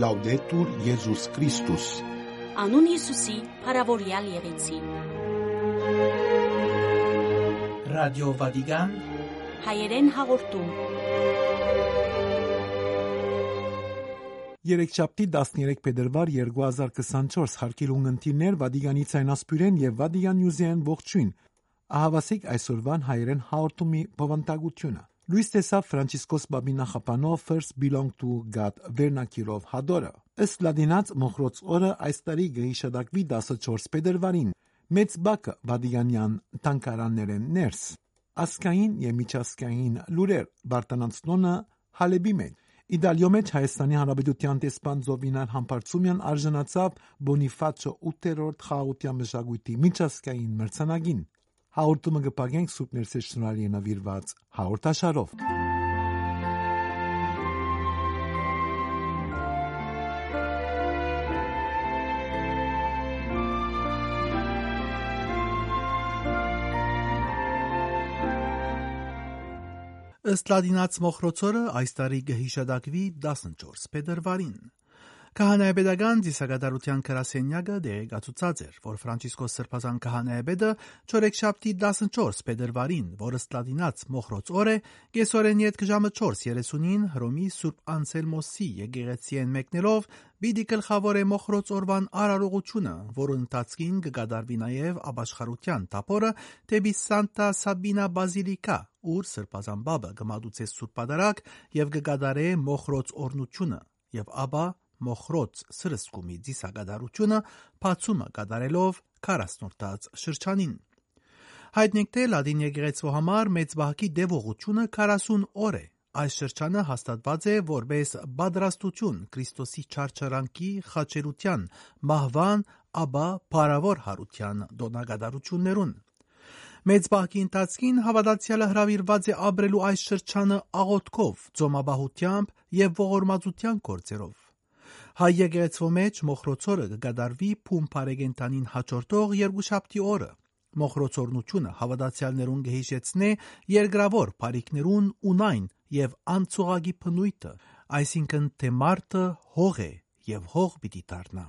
Լաուդետուր Եզուս Քրիստոս Անուն Հիսուսի, հարավորյալ եղեցի։ Ռադիո Վատիկան Հայերեն հաղորդում։ Երեքշաբթի 13 փետրվար 2024 հարկիր ունգընտիրներ Վատիկանից այն ասպյուրեն եւ Վատիկան Նյուզեն ողջույն։ Ահավասիկ այսօրվան հայերեն հաղորդումի բովանդակությունը։ Լուիս տեսավ Ֆրանցիսկոս Բաբի նախապանով First Belong to God վերնակիրով հադորը։ Ըստ լադինած մոխրոց օրը այս տարի գհիշադակվի 14 փետրվարին։ Մեծ բակը Վատիկանյան տանկարաններեն ներս։ Ասկային եւ միջազգային լուրեր Բարտանանցնոնը Հալեբի մեջ Իտալիո մեջ Հայաստանի Հանրապետության տեսփան Զովինար Համբարձումյան արժանացավ Բոնիֆացո 8-րդ խաղաղության մշակույթի միջազգային մրցանակին։ Հաղորդումը կպագենք Սուրբ Ներսես շնորհալի նվիրված հաղորդաշարով։ Ըստ լադինաց մոխրոցորը այս տարի կհիշադակվի 14 փետրվարին։ Քահանայապետական ծիսակատարության գրասենյակը դեղեկացուցած էր, որ Ֆրանցիսկոս Սրբազան քահանայապետը չորեքշաբթի 14 փետրվարին, որը ստադինած մոխրոց օր է, կեսօրեն յետ ժամը 4:30-ին Հռոմի Սուրբ Անսելմոսի եկեղեցիեն մեկնելով պիտի գլխավոր է մոխրոց օրվան արարողությունը, որը ընթացքին կգադարվի նաև ապաշխարության տապորը դեպի Սանտա Սաբինա բազիլիկա, ուր Սրբազան բաբը կմատուցե Սուրբ Պատարագ եւ կգադարե մոխրոց օրնությունը եւ ապա մոխրոց սրսկումի դիսագադարությունը բացումը կատարելով կարասնորտած շրջանին։ Հայտնեկտել Լադին եկեղեցու համար մեծ բահկի դևողությունը 40 օր է։ Այս շրջանը հաստատված է որպես բադրաստություն Քրիստոսի չարչարանքի խաչերության, մահվան, ապա բարավոր հարության դոնագադարություններուն։ Մեծ բահկի ընթացքին հավատացյալը հravirված է ապրելու այս շրջանը աղոթքով, ծոմաբահությամբ եւ ողորմածության գործերով։ Հայ եկեղեցու մեջ մոխրոցորը կգադարվի փում բարեգենտանին հաջորդող երկուշաբթի օրը։ Մոխրոցորնությունը հավատացյալներուն կհիշեցնե երկրավոր բարիկներուն ունայն եւ անցողագի փնույթը, այսինքն թե մարդը հող է եւ հող պիտի դառնա։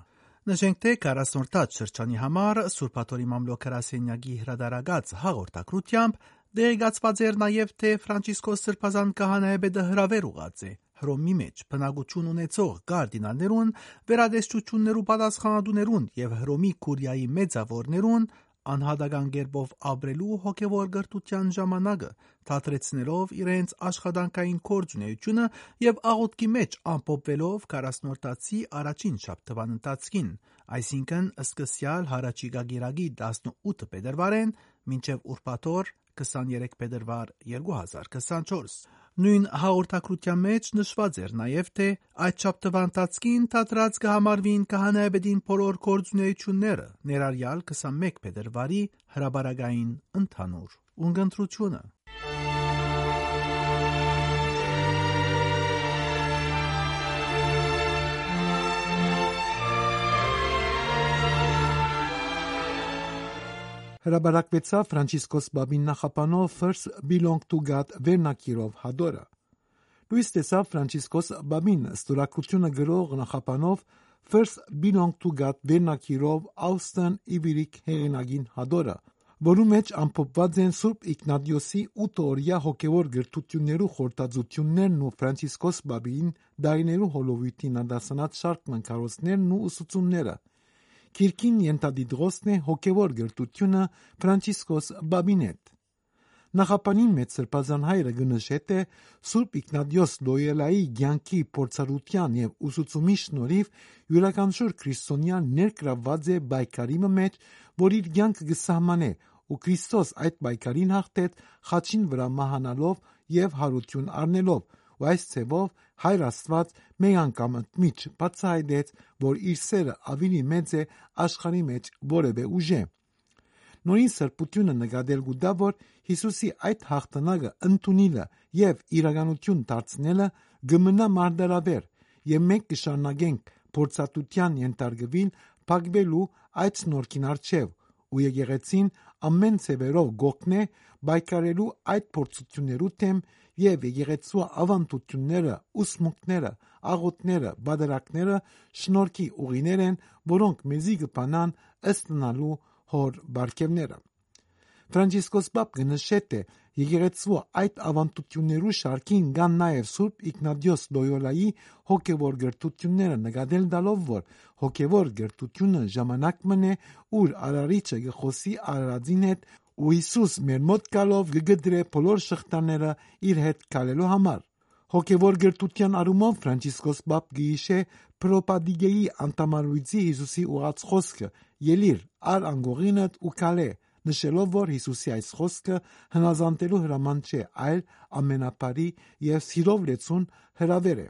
Նշենք թե 40-րդ շրջանի համար Սուրբաթորի մամլոքարասենյակի հրադարագած հաղորդակրությամբ դեղեկացված էր նաև թե Ֆրանցիսկոս Սրբազան քահանայապետը հրավեր ուղած է Հռոմի մեջ բնակություն ունեցող կարդինալներուն, վերադեստություններու պատասխանատուներուն եւ Հռոմի քուրիայի մեծավորներուն անհատական կերպով ապրելու հոգևոր գրթության ժամանակը, թատրեցնելով իրենց աշխատանքային կորձունեությունը եւ աղոթքի մեջ ամփոփվելով 40-րդացի առաջին շաբթվան ընթացքին, այսինքն սկսյալ հարաճիգա գիրագի 18 փետրվարեն մինչև ուրբաթօր 23 փետրվար 2024 Նույն հաղորդակցության մեջ նշված էր նաև թե այդ շաբթվա ընթացքին թատրած կհամարվին քահանայապետին բոլոր կորձունեությունները, ներառյալ 21 փետրվարի հրաբարագային ընդհանուր ունգընտրությունը։ հրաբարակվեցավ Ֆրանցիսկոս Բաբին նախապանով First Belong to God վերնակիրով հադորը։ Լուիս տեսավ Ֆրանցիսկոս Բաբին ստորակրությունը գրող նախապանով First Belong to God վերնակիրով Austin Իվիրիկ հեղինակին հադորը, որու մեջ ամփոփված են Սուրբ Իգնատիոսի 8 օրյա հոգևոր գրթություններու խորտածություններն ու Ֆրանցիսկոս Բաբին դայներու հոլովույթի նադասանած շարք մնքարոցներն ու ուսուցումները։ Քիրքին ենթադիդրոսն է հոգևոր գրտությունը Ֆրանցիսկոս Բաբինետ։ Նախապանին մեծ սրբազան հայրը գնշեց է Սուրբ Իգնատիոս Լոյելայի ցանկի փորձառության եւ ուսուցումի շնորհիվ յուրաքանչյուր քրիստոնյան ներգրավված է բայկարի մեջ, որ իր ցանկը կսահմանե ու Քրիստոս այդ բայկարին հաղթեց խաչին վրա մահանալով եւ հարություն առնելով ու այս ցևով հայր Աստված մեկ անգամ ընդմիջ բացահայտեց, որ իր սերը ավելի մեծ է աշխարհի մեջ որևէ ուժե։ Նույն սրբությունը նկատելու դա որ Հիսուսի այդ հաղթանակը ընդունիլը եւ իրականություն դարձնելը գմնա մարդարավեր եւ մենք կշարունակենք փորձատության ենթարկվին փակվելու այդ նորքին արչեւ ու եկեղեցին ամեն ցևերով գոքնե բայկարելու այդ փորձություններու թեմ եւ եկեղեցու ավանդությունները, ուսմունքները, աղոթները, բادرակները շնորհքի ուղիներ են, որոնք մեզի կփանան ըստ նալու հոր բարգևները։ Ֆրանցիսկոս Պապը նշեց, եկեղեցու այդ ավանդություններու շարքին կան նաև Սուրբ Իգնատիոս Լոյոլայի հոգևոր գրթությունները նկատել դալով, որ հոգևոր գրթությունը ժամանակ մնե, ուր արարիչը գխոսի արարածին հետ ու Հիսուս մեր մոտ գալով կգդրե բոլոր շղթաները իր հետ կալելու համար։ Հոգևոր գրթության առումով Ֆրանցիսկոս Պապ գիշե Պրոպադիգեի անտամարույցի Հիսուսի ուղած խոսքը ելիր ար անգողինդ ու կալե նշելով, որ Հիսուսի այս խոսքը հնազանդելու հրաման չէ, այլ ամենապարի եւ սիրով լեցուն հրավեր է։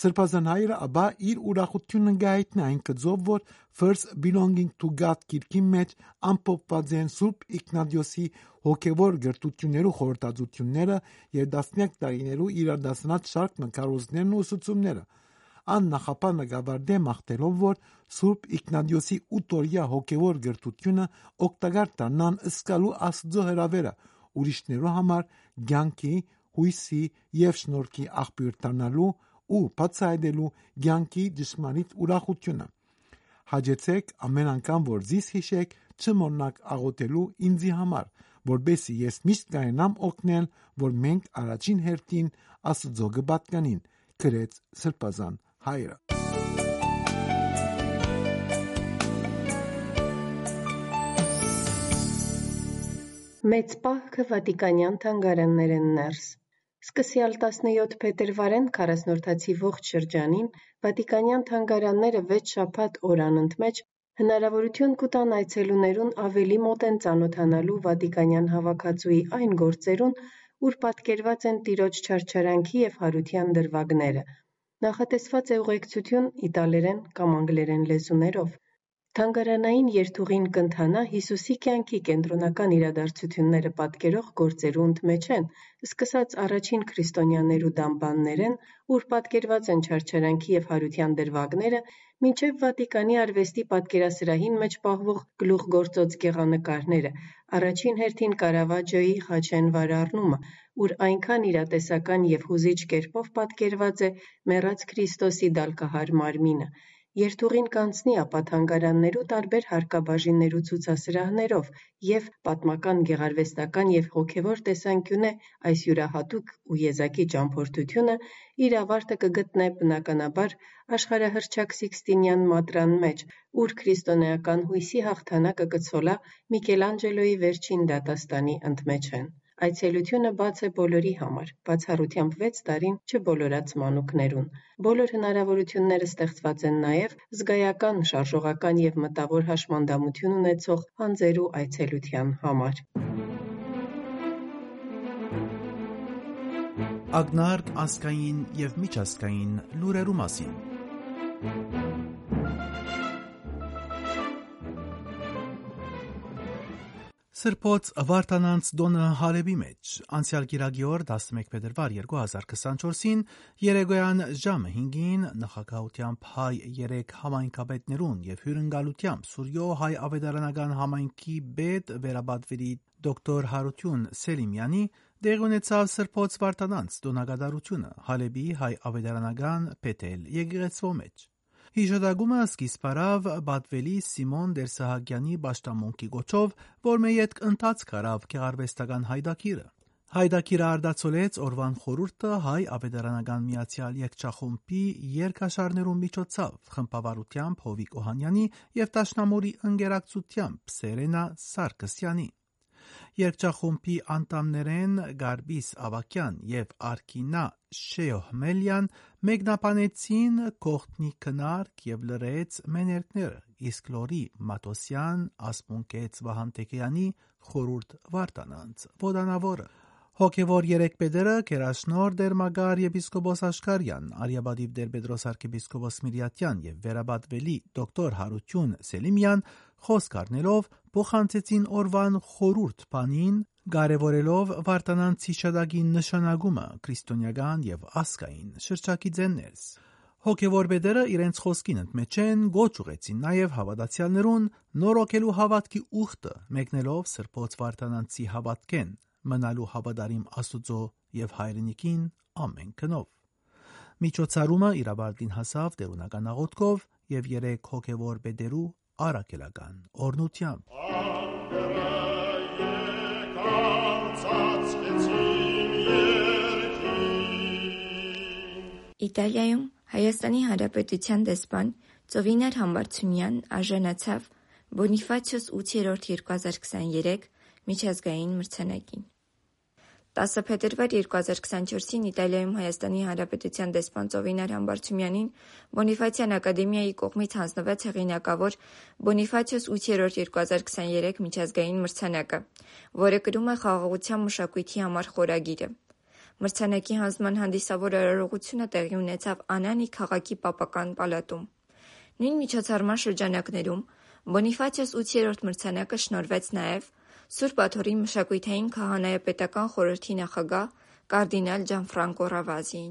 Սրբազան հայրը աբա իր ուրախությունը գայտնի այն կձով, որ First Belonging to God գիրքի մեջ ամփոփված են Սուրբ Իգնատիոսի հոգևոր գրտություններու խորհրդածությունները եւ դասնյակ տարիներու իրադասնած շարք նկարոզներն ու ուսուցումները ան նախապանը գավարդե մաղթելով, որ Սուրբ Իգնատիոսի ուտորյա հոգևոր գրթությունը օգտակար դառնան ըսկալու Աստծո հրավերը ուրիշներու համար ցանկի, հույսի եւ շնորհքի աղբյուր դառնալու ու բացահայտելու ցանկի դժմանիտ ուրախությունը։ Հաջեցեք ամեն անգամ որ զիս հիշեք չմոռնաք աղոթելու ինձի համար, որբեսի ես միշտ կայնամ օգնել, որ մենք առաջին հերթին Աստծո գբատկանին, գրեց Սրբազան հայրը։ Մեծ պահքը Վատիկանյան թանգարաններ են ներս։ Սկսյալ 17 փետրվարեն 40-րդացի ողջ շրջանին Վատիկանյան թանգարանները 6 շաբաթ օր անընդմեջ հնարավորություն կտան այցելուներուն ավելի մոտ են ծանոթանալու Վատիկանյան հավաքածուի այն գործերուն, ուր պատկերված են տիրոջ չարչարանքի եւ հարության դրվագները, Նախատեսված է ուղեկցություն իտալերեն կամ անգլերեն լեզուներով։ Թանգարանային երթուղին կընթանա Հիսուսի կյանքի կենտրոնական իրադարձությունները պատկերող գործերու ընդմեջ են, սկսած առաջին քրիստոնյաներու դամբաններեն, ուր պատկերված են չարչարանքի եւ հարության դրվագները, մինչև Վատիկանի արվեստի պատկերասրահին մեջ պահվող գլուխգործոց գեղանկարները, առաջին հերթին Կարավաջոյի «Խաչեն վարառնումը», ուր այնքան իրատեսական եւ հուզիչ կերպով պատկերված է մեռած Քրիստոսի դալկահար մարմինը։ Երթուղին կանցնի ապա թանգարաններու տարբեր հարկաբաժիններու ցուցասրահներով եւ պատմական, գեղարվեստական եւ հոգեվոր տեսանկյունե այս յուրահատուկ ու եզակի ճամփորդությունը իր ավարտը կգտնե բնականաբար աշխարհահռչակ Սիքստինյան մատրան մեջ, ուր քրիստոնեական հույսի հաղթանակը կցոլա Միքելանջելոյի վերջին դատաստանի ընդմեջ են։ Այցելությունը բաց է բոլորի համար, բացառությամբ վեց տարին չբոլորած մանուկներուն։ Բոլոր հնարավորությունները ստեղծված են նաև զգայական, շարժողական եւ մտավոր հաշմանդամություն ունեցող անձերու այցելության համար։ Ագնարկ ասկային եւ միջազգային լուրերու մասին Սրբոց Վարդանանց Դոնը Հարեբի մեջ անցյալ գիրագի օր 11 փետրվար 2024-ին Երեգոյան ժամը 5-ին նախագահությամբ հայ 3 համայնքապետներուն եւ հյուրընկալությամբ Սուրյո հայ ավետարանական համայնքի բեդ վերաբադվերի դոկտոր Հարություն Սելիմյանի դեղ ունեցավ Սրբոց Վարդանանց Դոնագադարությունը Հալեբի հայ ավետարանական Պետել եկեղեցվո մեջ Հիշադակումը սկիզբ առավ Բատվելի Սիմոն Դերսահագյանի պաշտամունքի գոչով, որ մեյետ ընթացք արավ գեղարվեստական հայդակիրը։ Հայդակիրը արդացոլեց օրվան խորուրդը հայ ավետարանական միացյալ երկչախումբի երկաշարներու միջոցով խմբավարությամբ Հովիկ Օհանյանի եւ Տաշնամուրի ընկերակցությամբ Սերենա Սարգսյանի Երկչախումբի անդամներեն Գարբիս Ավակյան եւ Արքինա Շեյոհմելյան մեկնաբանեցին կողտնի քնարկ եւ լրեց մեներկները, իսկ Լորի Մատոսյան ասպունկեց Վահան Տեկյանի խորուրդ Վարդանանց ոդանավորը Հոգևոր երեք պետերը Կերաշնոր Դերմագար եպիսկոպոս Աշկարյան, Արիաբադիվ Դերբեդրոս arczepiskopos Միրյատյան եւ Վերաբադվելի դոկտոր Հարություն Սելիմյան խոսք առնելով փոխանցեցին օրվան խորուրդ բանին, կարևորելով Վարդանանցի շտագի նշանակումը քրիստոնեական եւ ասկային շրջակիցներս։ Հոգևոր բեդերը իրենց խոսքին ընդմեջեն գոչ ուղեցին նաև հավատացյալներուն նորոգելու հավատքի ուխտը, մեկնելով Սրբոց Վարդանանցի հավատքեն, մնալու հավատարիմ Աստուծո եւ հայրենիքին ամեն քնով։ Միջոցառումը իրավարտին հասավ դերունական աղոթքով եւ երեք հոգևոր բեդերու արակելական օրնությամբ։ Իտալիայում Հայաստանի Հանրապետության դեսպան Ծովինար Համբարձումյան արժանացավ Բոնիֆացիոս 8-րդ 2023 միջազգային մրցանակին։ 10 փետրվար 2024-ին Իտալիայում Հայաստանի Հանրապետության դեսպան Ծովինար Համբարձումյանին Բոնիֆացիան ակադեմիայի կողմից հանձնվեց հեղինակավոր Բոնիֆացիոս 8-րդ 2023 միջազգային մրցանակը, որը կրում է խաղաղության մշակույթի համար խորագիրը։ Մրցանակի հանձնման հանդիսավոր արարողությունը տեղի ունեցավ Անանի քաղաքի պապական պալատում։ Նույն միջոցառման շրջանակներում Բոնիֆացիոս 8-րդ մրցանակը շնորհվեց նաև Սուրբ Աթոռի մշակութային քահանայապետական խորհրդի նախագահ կարդինալ Ջանֆրանկո Ռավազիին,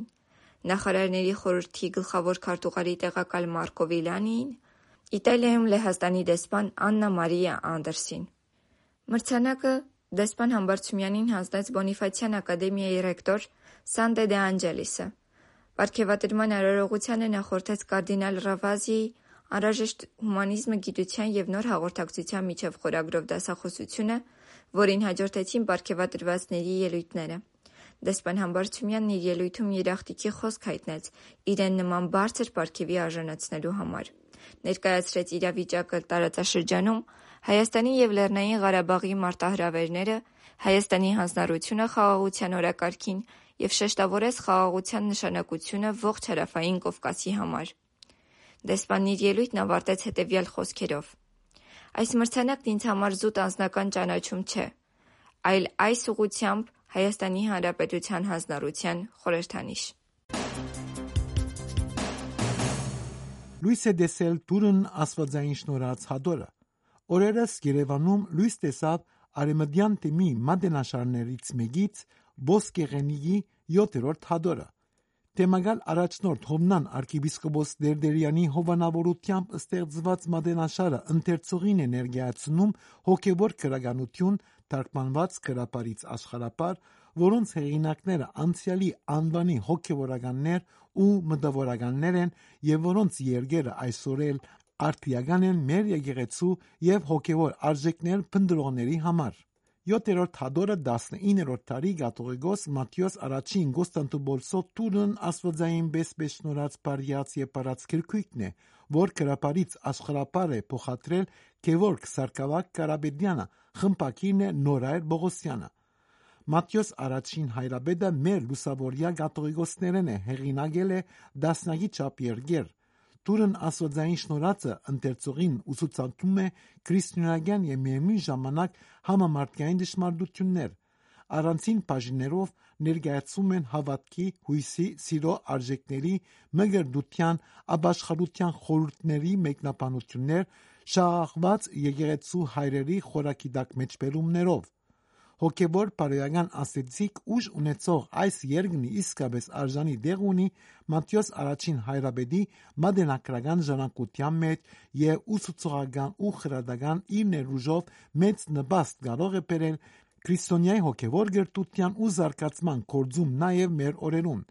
նախարարների խորհրդի գլխավոր քարտուղարի տեղակալ Մարկո Վիլանիին, Իտալիայում Լեհաստանի դեսպան Աննա Մարիա Անդերսին։ Մրցանակը դեսպան Համբարձումյանին հանձնեց Բոնիֆացիան ակադեմիայի ռեկտոր Սանտե դե Անջելիսը։ Պարգևատրման արարողությանը նախորդեց կարդինալ Ռավազիի «Անհրաժեշտ հումանիզմը գիտության և նոր հաղորդակցության միջև» խորագրով դասախոսությունը, որին հաջորդեցին պարգևատրվածների ելույթները։ Դեսպան Համբարձումյանն իր ելույթում երախտիկի խոսք հայտնեց իրեն նման բարձր պարգևի արժանացնելու համար։ Ներկայացրեց իրավիճակը տարածաշրջանում, Հայաստանի և Լեռնային Ղարաբաղի մարտահրավերները, Հայաստանի հանձնառությունը խաղաղության օրակարգին և շեշտավորեց խաղաղության նշանակությունը ողջ Հարավային Կովկասի համար։ Դեսպանն իր ելույթն ավարտեց հետևյալ խոսքերով. «Այս մրցանակն ինձ համար զուտ անձնական ճանաչում չէ, այլ այս ուղղությամբ Հայաստանի Հանրապետության հանձնառության խորհրդանիշ»։ Լույս է տեսել Տուրն աստվածային շնորհած հադորը։ Օրերս Երևանում լույս տեսավ արեմդյան թեմի մատենաշարներից մեկից Ոսկեղենիի 7-րդ հադորը։ Թեմագալ առաջնորդ Հովնան arczepiskopos Դերդերյանի հովանավորությամբ ստեղծված մատենաշարը ընթերցողին է ներկայացնում հոգևոր քրագանություն թարգմանված գրապարից աշխարապար, որոնց հեղինակները անցյալի անվանի հոգևորականներ ու մտավորականներ են եւ որոնց երգերը այսօր էլ արդիական են մեր եկեղեցու եւ հոգևոր արժեքներ փնտրողների համար։ 7-րդ հադորը 19-րդ դարի կաթողիկոս Մատթեոս առաջին Կոստանդնուպոլսո Տուրն աստվածային բեսբես շնորհած բարյաց եւ բարած քրքույկն է, որ գրապարից աշխարապար է փոխադրել Գևորգ Սարգսակյան Կարապետյանը, խմբակիրն է Նորայր Բողոսյանը։ Մատթեոս առաջին հայրաբեդը մեր լուսավորյա կաթողիկոսներն է հեղինակել է դասնագի չափ երգեր։ Տուրն աստվածային շնորհածը ընթերցողին ուսուցանում է քրիստոնեական եւ միևնույն ժամանակ համամարտկային դժմարտություններ։ Առանցին բաժիններով ներկայացում են հավատքի, հույսի, սիրո արժեքների, մգրդության, ապաշխարության խորհուրդների մեկնաբանություններ, շաղախված եկեղեցու հայրերի խորագիտակ մեջբերումներով։ Հոգևոր բարոյական աստեցիկ ուժ ունեցող այս երգն իսկապես արժանի դեղ ունի Մատթեոս առաջին հայրաբեդի մատենակրական ժառանգության մեջ եւ ուսուցողական ու խրատական իր ներուժով մեծ նպաստ կարող է բերել քրիստոնյայի հոգևոր գրթության ու զարգացման գործում նաեւ մեր օրերուն։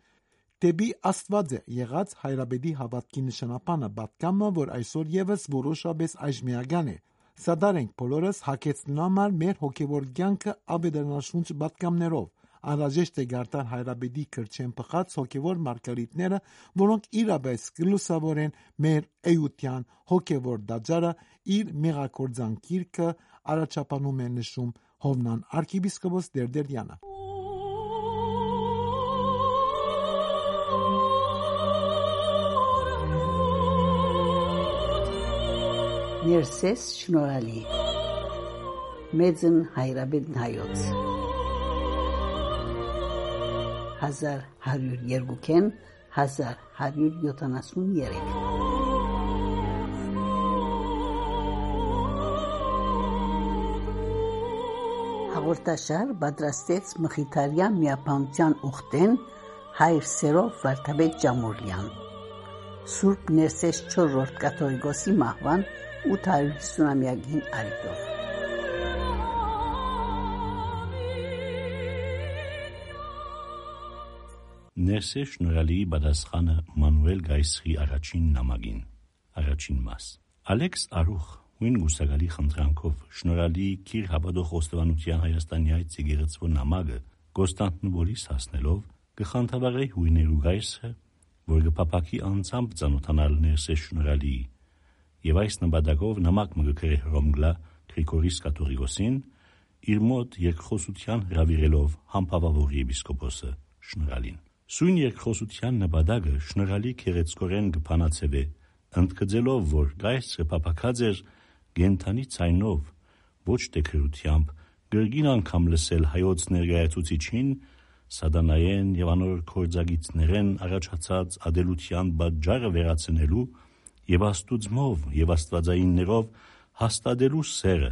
Դեպի Աստված է եղած հայրաբեդի հավատքի նշանապանը պատկամը, որ այսօր եւս որոշապես այժմեական է։ Սադարենք բոլորս հակեցնելու համար մեր հոգևոր կյանքը աբեդանաշունչ պատկամներով։ Անհրաժեշտ է գարտան հայրաբեդի քրչեն պխած հոգևոր մարգարիտները, որոնք իրապես կլուսավորեն մեր էության հոգևոր դաջարը իր մեղակորձան գիրքը առաջապանում է նշում Հովնան arczepiskopos Դերդերյանը։ Ներսես շնորհալի մեծն հայրաբեդն հայոց 1102-ին 1173 Հաղորդաշար պատրաստեց Մխիթարյան միապանության ուխտեն հայր սերով Վարդապետ Ջամուրյան Սուրբ Ներսես 4-րդ կաթողիկոսի մահվան 850-ամյակին արիտով։ Ներսե շնորհալի պատասխանը Մանուել Գայսրի առաջին նամակին։ Առաջին մաս։ Ալեքս Արուխ Հույն գուսակալի խնդրանքով շնորհալի Կիր Հաբադող Ոստվանության Հայաստանի այդ ցեգերծվո նամակը Կոստանդնուպոլիս հասնելով կխանդավառե հույներու գայսը, որ կփապակի անձամբ ծանոթանալ ներսե շնորհալի եւ այս նպատակով նամակ մը գրե Հռոմգլա Գրիգորիս կաթողիկոսին իր մոտ երկխոսության հravirելով համբավավոր եպիսկոպոսը շնորհալին։ Սույն երկխոսության նպատակը շնորհալի քերեցկորեն կփանացեվե ընդգծելով որ գայսը փապակած էր գենթանի ցայնով ոչ թե քրությամբ գրգին անգամ լսել հայոց ներկայացուցիչին սադանայեն եւ անոր կորձագիցներեն առաջացած ադելության բաժարը վերացնելու եւ աստուծմով եւ աստվածայիններով հաստատելու սերը,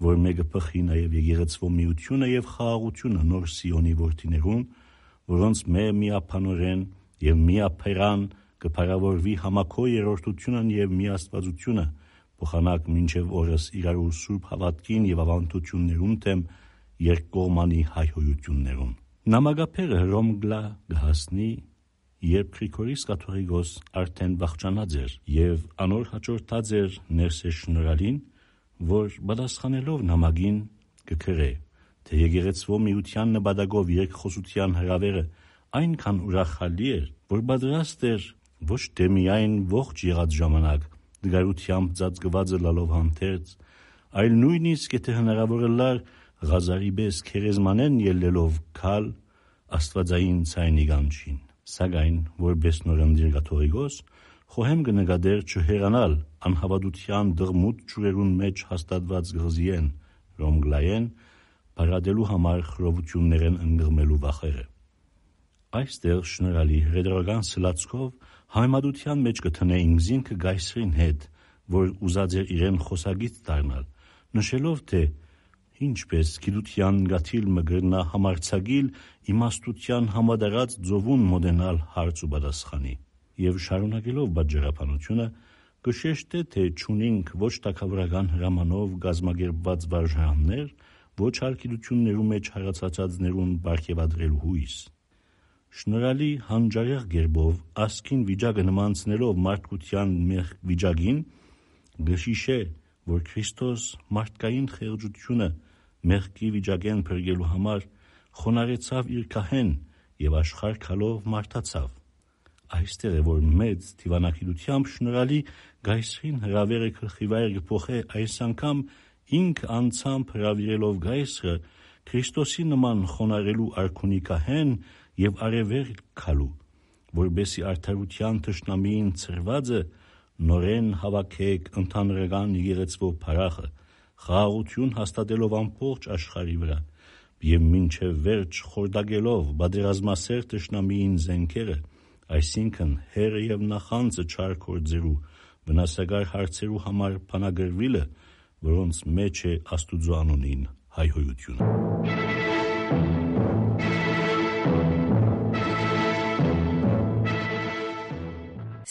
որ մեկը փխի նաեւ եկեղեցվո միությունը եւ խաղաղությունը նոր Սիոնի որդիներուն, որոնց մե միապանորեն եւ միապերան կփարավորվի համակո երրորդությունն եւ միաստվածությունը փոխանակ մինչև օրս իրարու սուրբ հավատքին եւ ավանդություններուն թեմ երկկողմանի հայհոյություններուն։ Նամակապերը Հռոմ գլա գհասնի, երբ Գրիգորիս կաթողիկոս արդեն վախճանած էր եւ անոր հաջորդած էր ներսե շնորհալին, որ պատասխանելով նամակին կգրե, թե եկեղեցվո միության նպատակով երկխոսության հրավերը այնքան ուրախալի էր, որ պատրաստ էր ոչ թե միայն ողջ եղած ժամանակ դգարությամբ ծածկվածը լալով հանդերձ, այլ նույնիսկ եթե հնարավոր լար Ղազարի պես քերեզմանեն ելնելով քալ աստվածային ցայնի գանչին։ Սակայն որպես նորընտիր կաթողիկոս խոհեմ կնկատեր չհերանալ անհավատության դղմուտ ջուրերուն մեջ հաստատված գղզիեն ռոմգլայեն բարադելու համար խրովություններեն ընդգրմելու վախերը։ Այստեղ շնորհալի հրեդրական սլացքով համեմատության մեջ կթնե ինքզինքը գայսրին հետ, որ ուզած էր իրեն խոսագից դառնալ, նշելով թե ինչպես գիտության գաթիլ մգրնա համարցագիլ իմաստության համադարած ձովուն մոդենալ հարց ու պատասխանի եւ շարունակելով բաժարապանությունը կշեշտե թե ճունինք ոչ տակավրական հրամանով գազմագերբված վարժաններ ոչ հարկիդություններու մեջ հարացածածներուն բարգեւադրելու հույս Շնորհալի հանջարեղ գերբով ասքին վիճակը նմանցնելով մարդկության մեղ վիճակին գշիշե որ Քրիստոս մարդկային խեղճությունը մեղքի վիճակեն փրկելու համար խոնարեցավ իր քահեն եւ աշխարհ քալով մարդացավ։ Այստեղ է որ մեծ դիվանագիտությամբ շնորհալի գայսրին հրավերը քրխիվայր գփոխե այս անգամ ինք անցամբ հրավիրելով գայսրը Քրիստոսի նման խոնարելու արքունի քահեն եւ արևեր քալու, որբեսի արդարության թշնամիին ծրվածը նորեն հավաքեք ընդհանրական եկեղեցվո փարախը խաղաղություն հաստատելով ամբողջ աշխարհի վրա եւ մինչև վերջ խորդագելով բادرազմասեր ճշնամիին զենքերը, այսինքն հերը եւ նախանձը չար կործերու վնասակար հարցերու համար փանագրվիլը, որոնց մեջ է Աստուծո անունին հայհոյությունը։